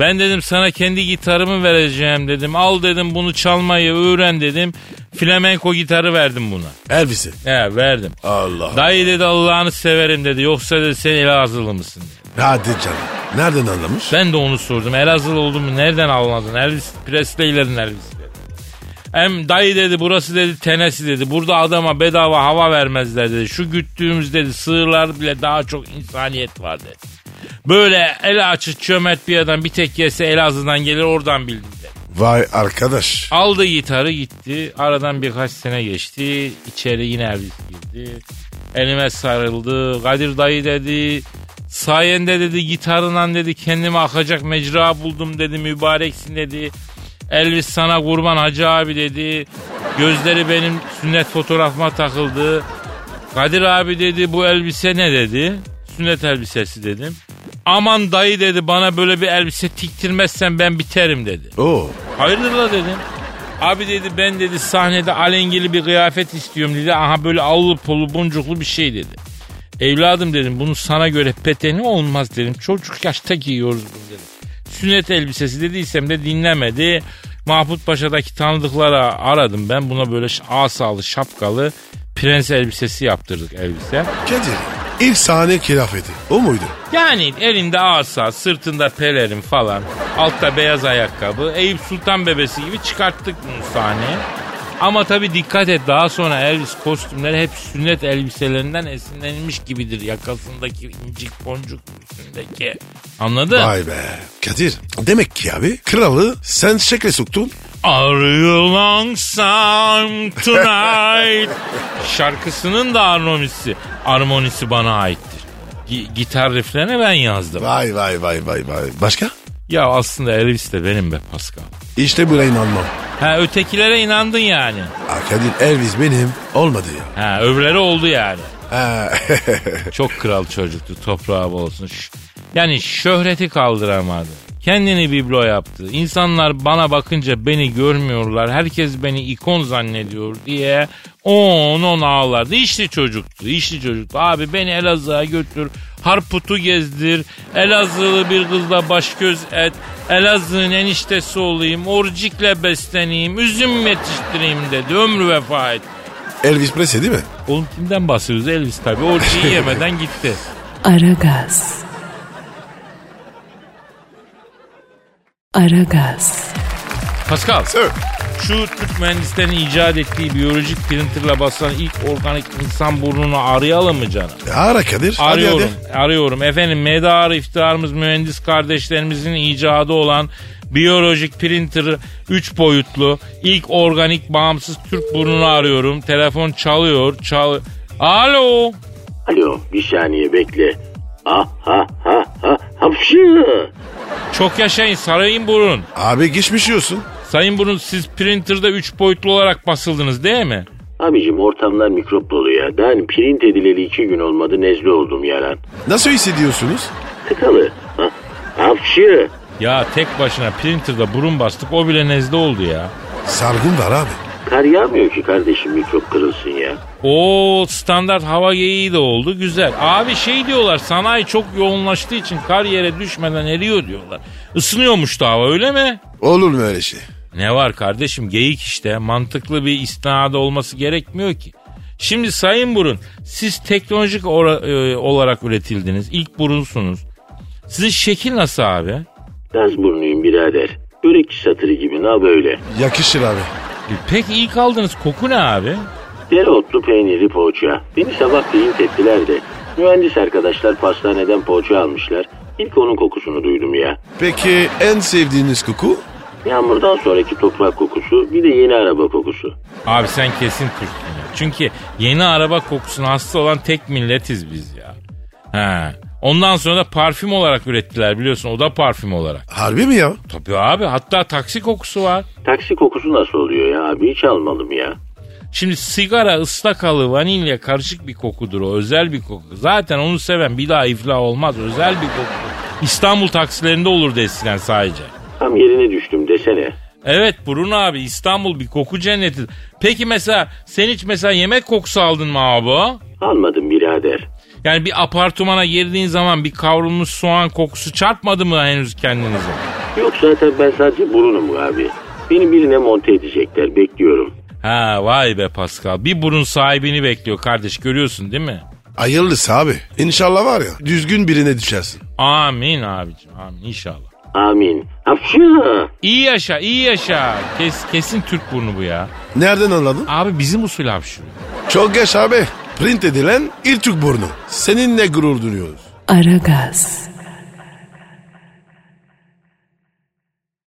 Ben dedim sana kendi gitarımı vereceğim dedim. Al dedim bunu çalmayı öğren dedim. Flamenko gitarı verdim buna. Elvis'i. He verdim. Allah. Dayı dedi Allah'ını severim dedi. Yoksa dedi sen Elazığlı mısın dedi. Hadi canım. Nereden anlamış? Ben de onu sordum. Elazığlı olduğumu nereden anladın? Elvis Presley'lerin Elvis dedi. Hem dayı dedi burası dedi tenesi dedi. Burada adama bedava hava vermezler dedi. Şu güttüğümüz dedi sığırlar bile daha çok insaniyet var dedi. Böyle el açık çömert bir adam bir tek yese Elazığ'dan gelir oradan bildim dedi. Vay arkadaş. Aldı gitarı gitti. Aradan birkaç sene geçti. İçeri yine Elvis girdi. Elime sarıldı. Kadir dayı dedi. Sayende dedi gitarından dedi kendime akacak mecra buldum dedi mübareksin dedi. Elvis sana kurban hacı abi dedi. Gözleri benim sünnet fotoğrafıma takıldı. Kadir abi dedi bu elbise ne dedi. Sünnet elbisesi dedim. Aman dayı dedi bana böyle bir elbise tiktirmezsen ben biterim dedi. Oo. Hayırdır la dedim. Abi dedi ben dedi sahnede alengili bir kıyafet istiyorum dedi. Aha böyle allı polu boncuklu bir şey dedi. Evladım dedim bunu sana göre peteni olmaz dedim. Çocuk yaşta giyiyoruz bunu dedim. Sünnet elbisesi dediysem de dinlemedi. Mahmut Paşa'daki tanıdıklara aradım ben. Buna böyle asalı şapkalı prens elbisesi yaptırdık elbise. Kadir. İlk sahne kıyafeti. O muydu? Yani elinde asa, sırtında pelerin falan, altta beyaz ayakkabı, Eyüp Sultan bebesi gibi çıkarttık bunu sahneye. Ama tabii dikkat et daha sonra Elvis kostümleri hep sünnet elbiselerinden esinlenilmiş gibidir. Yakasındaki incik boncuk üstündeki. Anladın? Vay be. Kadir. Demek ki abi kralı sen şekle soktun. Are you lonesome tonight? Şarkısının da armonisi, armonisi bana aittir. Gi- gitar rifflerini ben yazdım. Vay vay vay vay vay. Başka? Ya aslında Elvis de benim be Pascal. İşte buna inanmam. Ha ötekilere inandın yani. Aa, Kadir Elvis benim olmadı ya. Ha öbürleri oldu yani. Ha. Çok kral çocuktu toprağı bol olsun. Yani şöhreti kaldıramadı. Kendini biblo yaptı. İnsanlar bana bakınca beni görmüyorlar. Herkes beni ikon zannediyor diye on on ağlardı. İşli çocuktu, işli çocuktu. Abi beni Elazığ'a götür. Harput'u gezdir. Elazığlı bir kızla baş göz et. Elazığ'ın eniştesi olayım. Orcikle besleneyim. Üzüm yetiştireyim dedi. Ömrü vefa etti. Elvis Presley değil mi? Oğlum kimden bahsediyoruz? Elvis tabii. Orciyi yemeden gitti. Aragaz. Aragaz. Pascal. Sir. Şu Türk mühendislerin icat ettiği biyolojik printerla basılan ilk organik insan burnunu arayalım mı canım? Ara Kadir. Hadi Arıyorum, hadi. arıyorum. Efendim medar iftiharımız mühendis kardeşlerimizin icadı olan biyolojik printer 3 boyutlu ilk organik bağımsız Türk burnunu arıyorum. Telefon çalıyor, çal. Alo. Alo bir saniye bekle. Ha ha ha ha hapşı. Çok yaşayın sarayın burun. Abi geçmiş yiyorsun. Sayın burun siz printer'da 3 boyutlu olarak basıldınız değil mi? Abicim ortamlar mikrop dolu ya. Ben print edileli iki gün olmadı nezle oldum yaran. Nasıl hissediyorsunuz? Tıkalı. Ha, hapşı. Ya tek başına printer'da burun bastık o bile nezle oldu ya. Sargın var abi. Kar yağmıyor ki kardeşim mikrop kırılsın ya. O standart hava geyiği de oldu güzel. Abi şey diyorlar sanayi çok yoğunlaştığı için kar yere düşmeden eriyor diyorlar. Isınıyormuş da hava öyle mi? Olur mu öyle şey? Ne var kardeşim geyik işte mantıklı bir istinadı olması gerekmiyor ki. Şimdi Sayın Burun siz teknolojik e, olarak üretildiniz ilk burunsunuz. Sizin şekil nasıl abi? Gaz burnuyum birader. Börekçi satırı gibi na böyle. Yakışır abi. Peki ilk aldığınız koku ne abi? Dereotlu peyniri poğaça. Beni sabah print ettiler de. Mühendis arkadaşlar pastaneden poğaça almışlar. İlk onun kokusunu duydum ya. Peki en sevdiğiniz koku? Yağmurdan sonraki toprak kokusu bir de yeni araba kokusu. Abi sen kesin Türksün ya. Çünkü yeni araba kokusuna hasta olan tek milletiz biz ya. He. Ondan sonra da parfüm olarak ürettiler biliyorsun. O da parfüm olarak. Harbi mi ya? Tabii abi hatta taksi kokusu var. Taksi kokusu nasıl oluyor ya abi hiç almadım ya. Şimdi sigara, ıslak halı, vanilya karışık bir kokudur o. Özel bir koku. Zaten onu seven bir daha iflah olmaz. Özel bir koku. İstanbul taksilerinde olurdu eskiden sadece. Tam yerine düştüm desene. Evet Burun abi İstanbul bir koku cenneti. Peki mesela sen hiç mesela yemek kokusu aldın mı abi? Almadım birader. Yani bir apartmana girdiğin zaman bir kavrulmuş soğan kokusu çarpmadı mı henüz kendinize? Yok zaten ben sadece burunum abi. Beni birine monte edecekler bekliyorum. Ha vay be Pascal. Bir burun sahibini bekliyor kardeş görüyorsun değil mi? Hayırlısı abi. İnşallah var ya düzgün birine düşersin. Amin abicim amin inşallah. Amin. Hapşu. İyi yaşa iyi yaşa. Kes, kesin Türk burnu bu ya. Nereden anladın? Abi bizim usul hapşırıyor. Çok geç abi. Print edilen ilk Türk burnu. Seninle gurur duyuyoruz. Aragaz.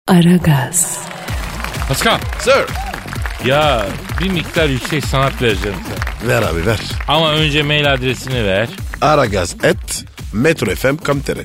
Aragaz. Pascal Sir. ya bir miktar yüksek sanat vereceğim sana. Ver abi ver. Ama önce mail adresini ver. Aragaz et metrofm.com.tr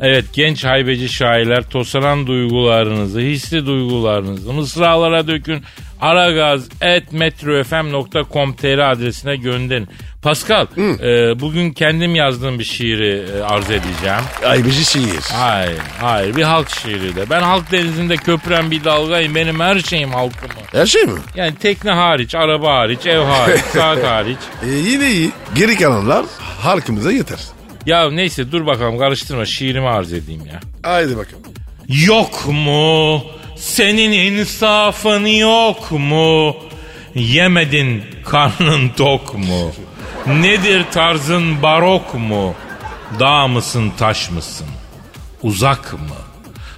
Evet genç haybeci şairler tosaran duygularınızı, hisli duygularınızı mısralara dökün. aragaz.metrofm.com.tr adresine gönderin. Pascal, e, bugün kendim yazdığım bir şiiri e, arz edeceğim. Aybeci şiir. Hayır, hayır bir halk şiiri de. Ben halk denizinde köpüren bir dalgayım. Benim her şeyim halkım. Her şey mi? Yani tekne hariç, araba hariç, ev hariç, saat hariç. E, yine iyi. Geri kalanlar halkımıza yeter. Ya neyse dur bakalım karıştırma şiirimi arz edeyim ya. Haydi bakalım. Yok mu? Senin insafın yok mu? Yemedin karnın tok mu? Nedir tarzın barok mu? Dağ mısın taş mısın? Uzak mı?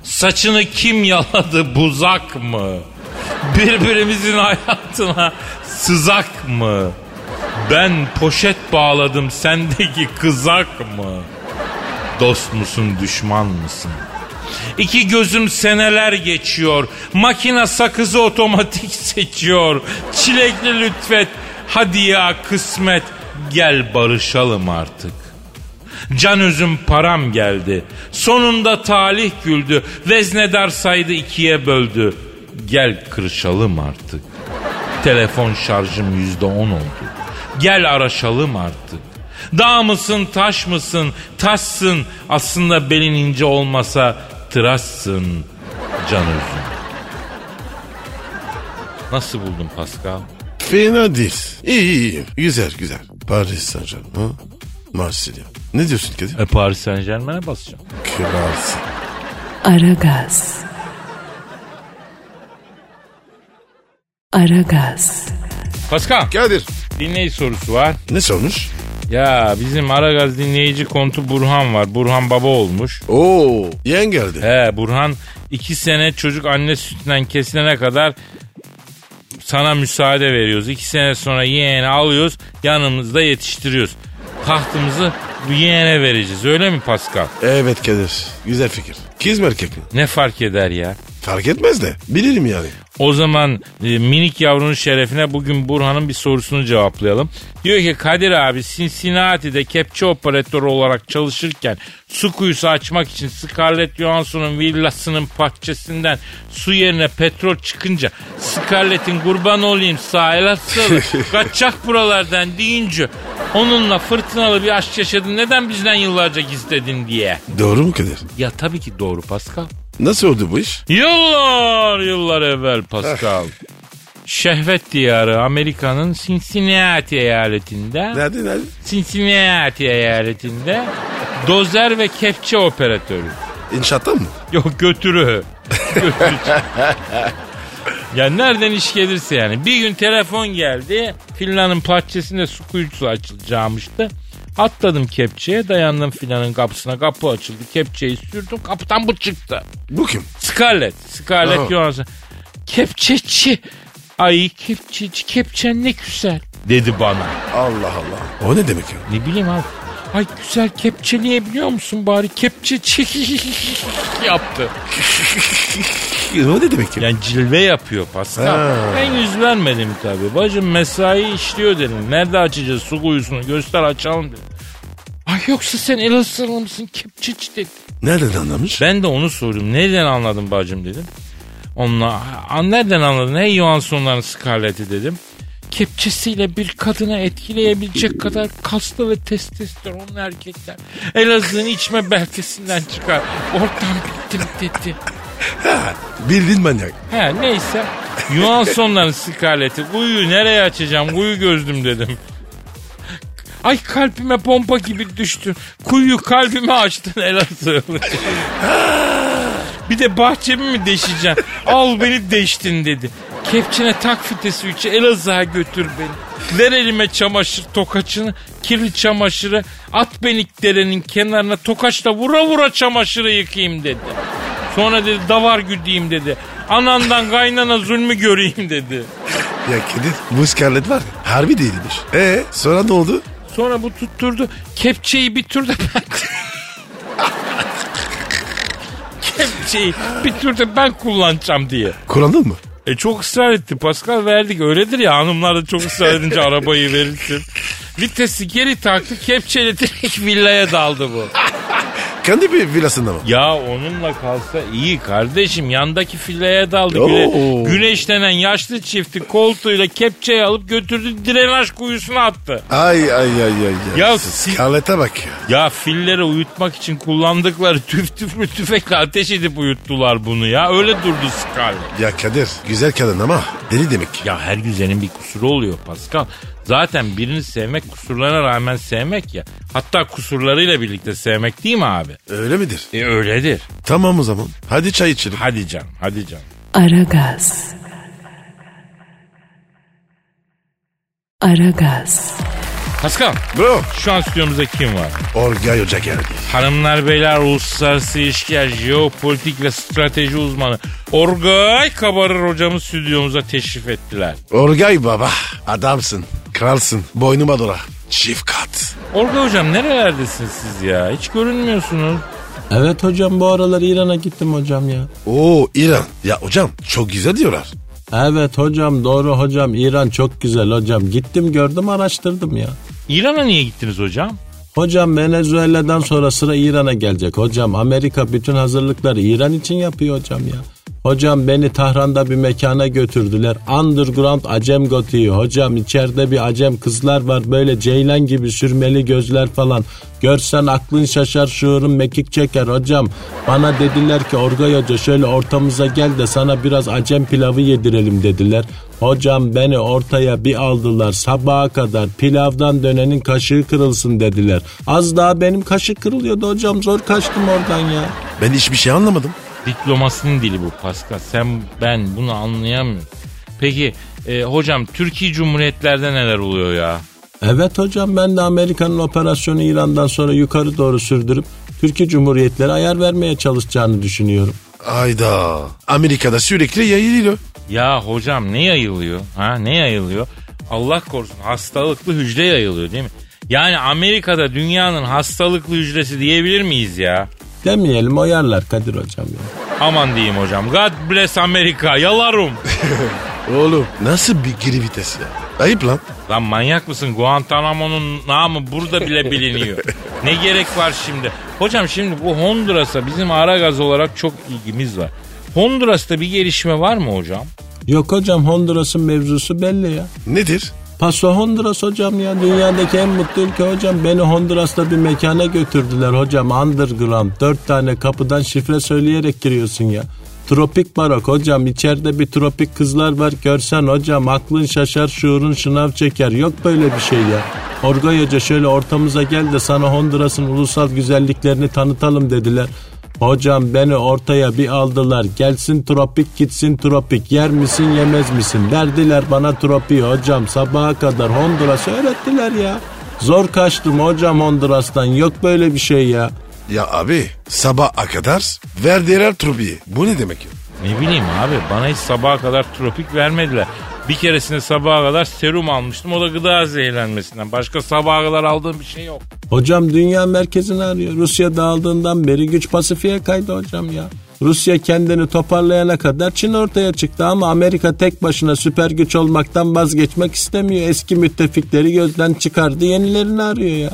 Saçını kim yaladı buzak mı? Birbirimizin hayatına sızak mı? Ben poşet bağladım sendeki kızak mı? Dost musun düşman mısın? İki gözüm seneler geçiyor. Makine sakızı otomatik seçiyor. Çilekli lütfet. Hadi ya kısmet. Gel barışalım artık. Can özüm param geldi. Sonunda talih güldü. Veznedar saydı ikiye böldü. Gel kırışalım artık. Telefon şarjım yüzde on oldu. Gel araşalım artık. Dağ mısın taş mısın taşsın aslında belin ince olmasa tıraşsın can özüm. Nasıl buldun Pascal? Fena değil. İyi iyi iyi. Güzel güzel. Paris Saint Germain. Marsilya. Ne diyorsun Kadir? E Paris Saint Germain'e basacağım. Kralsın. Aragaz. Aragaz. Pascal Kadir. dinleyici sorusu var. Ne sormuş? Ya bizim Aragaz dinleyici kontu Burhan var. Burhan baba olmuş. Oo, yeğen geldi. He Burhan iki sene çocuk anne sütünden kesilene kadar sana müsaade veriyoruz. İki sene sonra yeğeni alıyoruz yanımızda yetiştiriyoruz. Tahtımızı bu yeğene vereceğiz öyle mi Pascal? Evet Kadir. Güzel fikir. Kız mı erkek mi? Ne fark eder ya? Fark etmez de. Bilirim yani. O zaman e, minik yavrunun şerefine bugün Burhan'ın bir sorusunu cevaplayalım. Diyor ki Kadir abi Cincinnati'de kepçe operatörü olarak çalışırken su kuyusu açmak için Scarlett Johansson'un villasının bahçesinden su yerine petrol çıkınca Scarlett'in kurban olayım sahile sığlı kaçacak buralardan deyince onunla fırtınalı bir aşk yaşadın neden bizden yıllarca gizledin diye. Doğru mu Kadir? Ya tabii ki doğru Pascal. Nasıl oldu bu iş? Yıllar yıllar evvel Pascal. Şehvet diyarı Amerika'nın Cincinnati eyaletinde Nerede nerede? Cincinnati eyaletinde dozer ve kepçe operatörü. İnşaatta mı? Yok götürü. götürü. ya nereden iş gelirse yani. Bir gün telefon geldi. Filanın bahçesinde su kuyusu açılacakmıştı. Atladım kepçeye dayandım filanın kapısına kapı açıldı kepçeyi sürdüm kapıdan bu çıktı. Bu kim? Scarlett. Scarlett Aha. Johansson. Kepçeci. Ay kepçeci kepçen ne güzel. Dedi bana. Allah Allah. O ne demek ya? Ne bileyim abi. Ay güzel kepçeleyebiliyor musun bari? Kepçe yaptı. o ne demek ya? Yani cilve yapıyor Pascal. Ha. Ben yüz vermedim tabii. Bacım mesai işliyor dedim. Nerede açacağız su kuyusunu göster açalım dedim. Ay yoksa sen Elazığlı mısın kepçeci dedi. Nereden anlamış? Ben de onu sordum. Nereden anladın bacım dedim. Onunla "Aa, nereden anladın? Ne Johansson'ların skarleti dedim. Kepçesiyle bir kadını etkileyebilecek kadar kaslı ve testosteronlu erkekler. Elazığ'ın içme belkesinden çıkar. Oradan bittim dedi. Bildin manyak. He neyse. Johansson'ların skarleti. Kuyuyu nereye açacağım? Kuyu gözlüm dedim. Ay kalbime pompa gibi düştü. Kuyu kalbime açtın Elazığ. Bir de bahçemi mi deşeceksin? Al beni deştin dedi. Kepçene tak fitesi üçü Elazığ'a götür beni. Ver elime çamaşır tokaçını, kirli çamaşırı. At beni derenin kenarına tokaçla vura vura çamaşırı yıkayayım dedi. Sonra dedi davar güdeyim dedi. Anandan kaynana zulmü göreyim dedi. Ya Kadir bu skarlet var ya harbi değilmiş. E sonra ne oldu? Sonra bu tutturdu. Kepçeyi bir turda ben... Kepçeyi bir turda ben kullanacağım diye. Kullandın mı? E çok ısrar etti Pascal verdik öyledir ya hanımlar da çok ısrar edince arabayı verirsin. Vitesi geri taktı kepçeyle direkt villaya daldı bu. Kendi bir villasında mı? Ya onunla kalsa iyi kardeşim yandaki fileye daldı. Oo. Güne, güneşlenen yaşlı çifti koltuğuyla kepçeyi alıp götürdü drenaj kuyusuna attı. Ay ay ay ay. ay. Ya Skarlete bak ya. Ya filleri uyutmak için kullandıkları tüf tüflü tüfekle ateş edip uyuttular bunu ya. Öyle durdu Scarlett. Ya Kadir güzel kadın ama deli demek. Ya her güzelin bir kusuru oluyor Pascal. Zaten birini sevmek kusurlarına rağmen sevmek ya. Hatta kusurlarıyla birlikte sevmek değil mi abi? Öyle midir? E öyledir. Tamam o zaman. Hadi çay içelim. Hadi canım hadi canım. Aragaz. Aragaz. Pascal Bro. şu an stüdyomuzda kim var? Orgay Hoca geldi. Hanımlar beyler uluslararası ilişkiler, jeopolitik ve strateji uzmanı Orgay Kabarır hocamız stüdyomuza teşrif ettiler. Orgay baba. Adamsın. Kralsın. Boynuma dola. Çift kat. Orgay hocam nerelerdesiniz siz ya? Hiç görünmüyorsunuz. Evet hocam bu aralar İran'a gittim hocam ya. Oo İran. Ya hocam çok güzel diyorlar. Evet hocam doğru hocam İran çok güzel hocam. Gittim gördüm araştırdım ya. İran'a niye gittiniz hocam? Hocam Venezuela'dan sonra sıra İran'a gelecek. Hocam Amerika bütün hazırlıkları İran için yapıyor hocam ya. Hocam beni Tahran'da bir mekana götürdüler. Underground Acem Gotiği. Hocam içeride bir Acem kızlar var. Böyle ceylan gibi sürmeli gözler falan. Görsen aklın şaşar şuurun mekik çeker hocam. Bana dediler ki Orgay Hoca şöyle ortamıza gel de sana biraz Acem pilavı yedirelim dediler. Hocam beni ortaya bir aldılar sabaha kadar pilavdan dönenin kaşığı kırılsın dediler. Az daha benim kaşık kırılıyordu hocam zor kaçtım oradan ya. Ben hiçbir şey anlamadım. Diplomasinin dili bu Pascal. Sen ben bunu anlayamıyorum. Peki e, hocam Türkiye Cumhuriyetlerde neler oluyor ya? Evet hocam ben de Amerika'nın operasyonu İran'dan sonra yukarı doğru sürdürüp Türkiye Cumhuriyetleri ayar vermeye çalışacağını düşünüyorum. Ayda. Amerika'da sürekli yayılıyor. Ya hocam ne yayılıyor? Ha ne yayılıyor? Allah korusun hastalıklı hücre yayılıyor değil mi? Yani Amerika'da dünyanın hastalıklı hücresi diyebilir miyiz ya? Demeyelim oyarlar Kadir hocam ya. Aman diyeyim hocam. God bless Amerika. Yalarım. Oğlum nasıl bir geri vites ya? Ayıp lan. Lan manyak mısın? Guantanamo'nun namı burada bile biliniyor. ne gerek var şimdi? Hocam şimdi bu Honduras'a bizim ara gaz olarak çok ilgimiz var. Honduras'ta bir gelişme var mı hocam? Yok hocam Honduras'ın mevzusu belli ya. Nedir? Paso Honduras hocam ya dünyadaki en mutlu ülke hocam. Beni Honduras'ta bir mekana götürdüler hocam underground. Dört tane kapıdan şifre söyleyerek giriyorsun ya. Tropik barok hocam içeride bir tropik kızlar var görsen hocam aklın şaşar şuurun şınav çeker yok böyle bir şey ya. Orgay Hoca şöyle ortamıza gel de sana Honduras'ın ulusal güzelliklerini tanıtalım dediler. Hocam beni ortaya bir aldılar. Gelsin tropik gitsin tropik. Yer misin yemez misin? Verdiler bana tropiği hocam. Sabaha kadar Honduras'ı öğrettiler ya. Zor kaçtım hocam Honduras'tan. Yok böyle bir şey ya. Ya abi sabaha kadar verdiler trubiyi. Bu ne demek ya? Ne bileyim abi bana hiç sabaha kadar tropik vermediler. Bir keresinde sabaha kadar serum almıştım. O da gıda zehirlenmesinden. Başka sabaha kadar aldığım bir şey yok. Hocam dünya merkezini arıyor. Rusya dağıldığından beri güç Pasifik'e kaydı hocam ya. Rusya kendini toparlayana kadar Çin ortaya çıktı ama Amerika tek başına süper güç olmaktan vazgeçmek istemiyor. Eski müttefikleri gözden çıkardı yenilerini arıyor ya.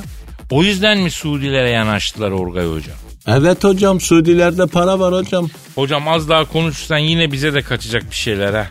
O yüzden mi Suudilere yanaştılar Orgay hocam? Evet hocam Suudilerde para var hocam. Hocam az daha konuşursan yine bize de kaçacak bir şeyler ha.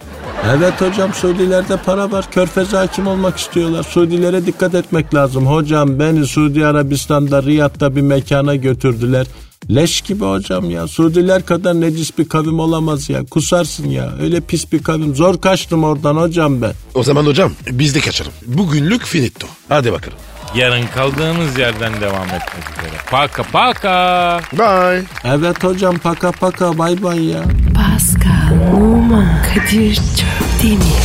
Evet hocam Suudilerde para var. Körfez'e hakim olmak istiyorlar. Suudilere dikkat etmek lazım. Hocam beni Suudi Arabistan'da Riyad'da bir mekana götürdüler. Leş gibi hocam ya. Suudiler kadar necis bir kavim olamaz ya. Kusarsın ya. Öyle pis bir kavim. Zor kaçtım oradan hocam ben. O zaman hocam biz de kaçalım. Bugünlük finito. Hadi bakalım. Yarın kaldığımız yerden devam etmek üzere. Paka paka. Bye. Evet hocam paka paka bay bay ya. Pascal, Oman, Kadir çok değil mi?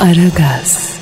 Aragaz.